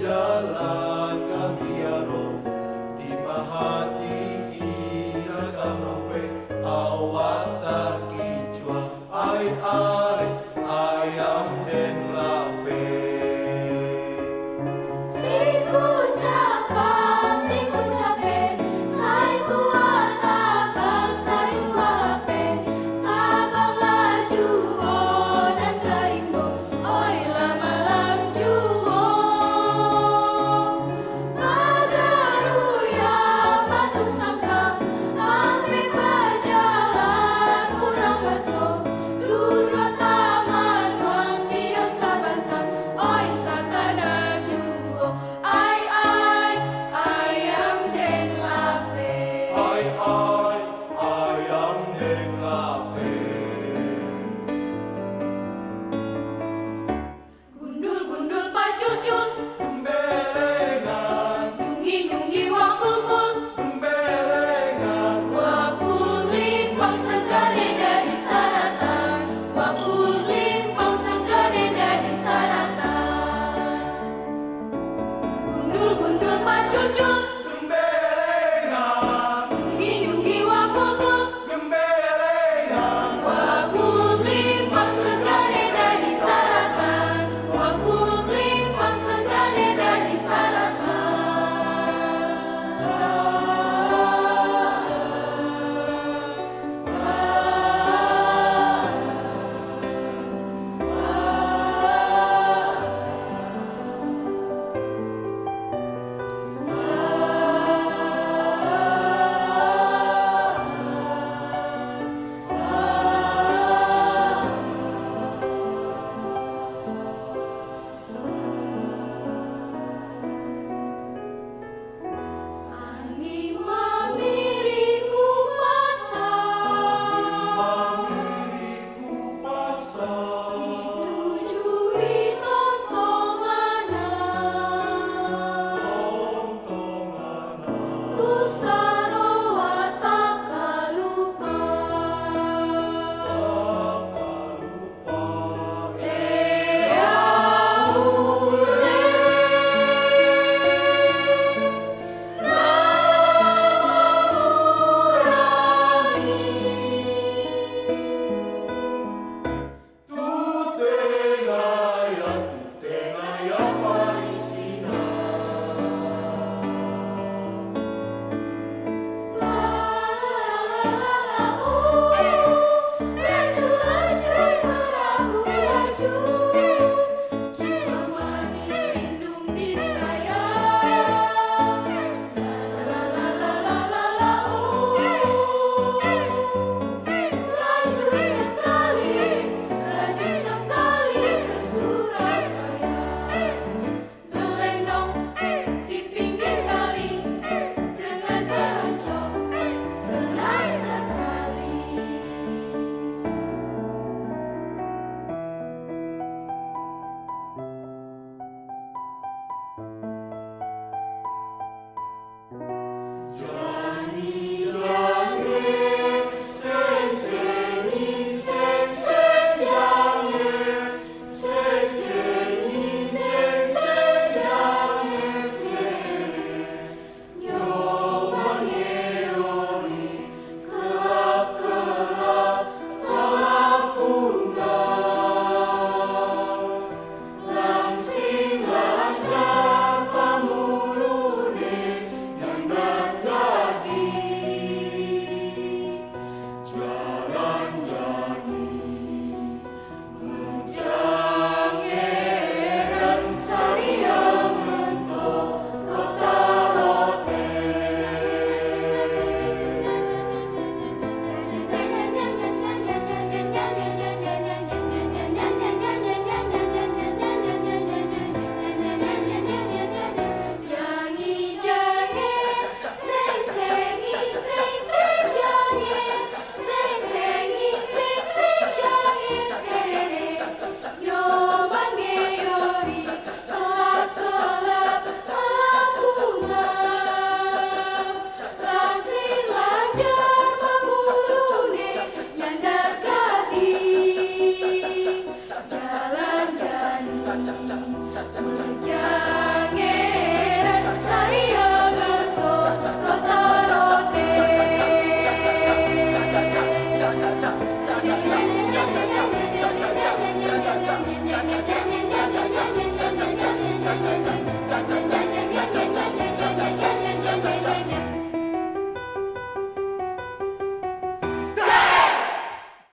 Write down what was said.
resike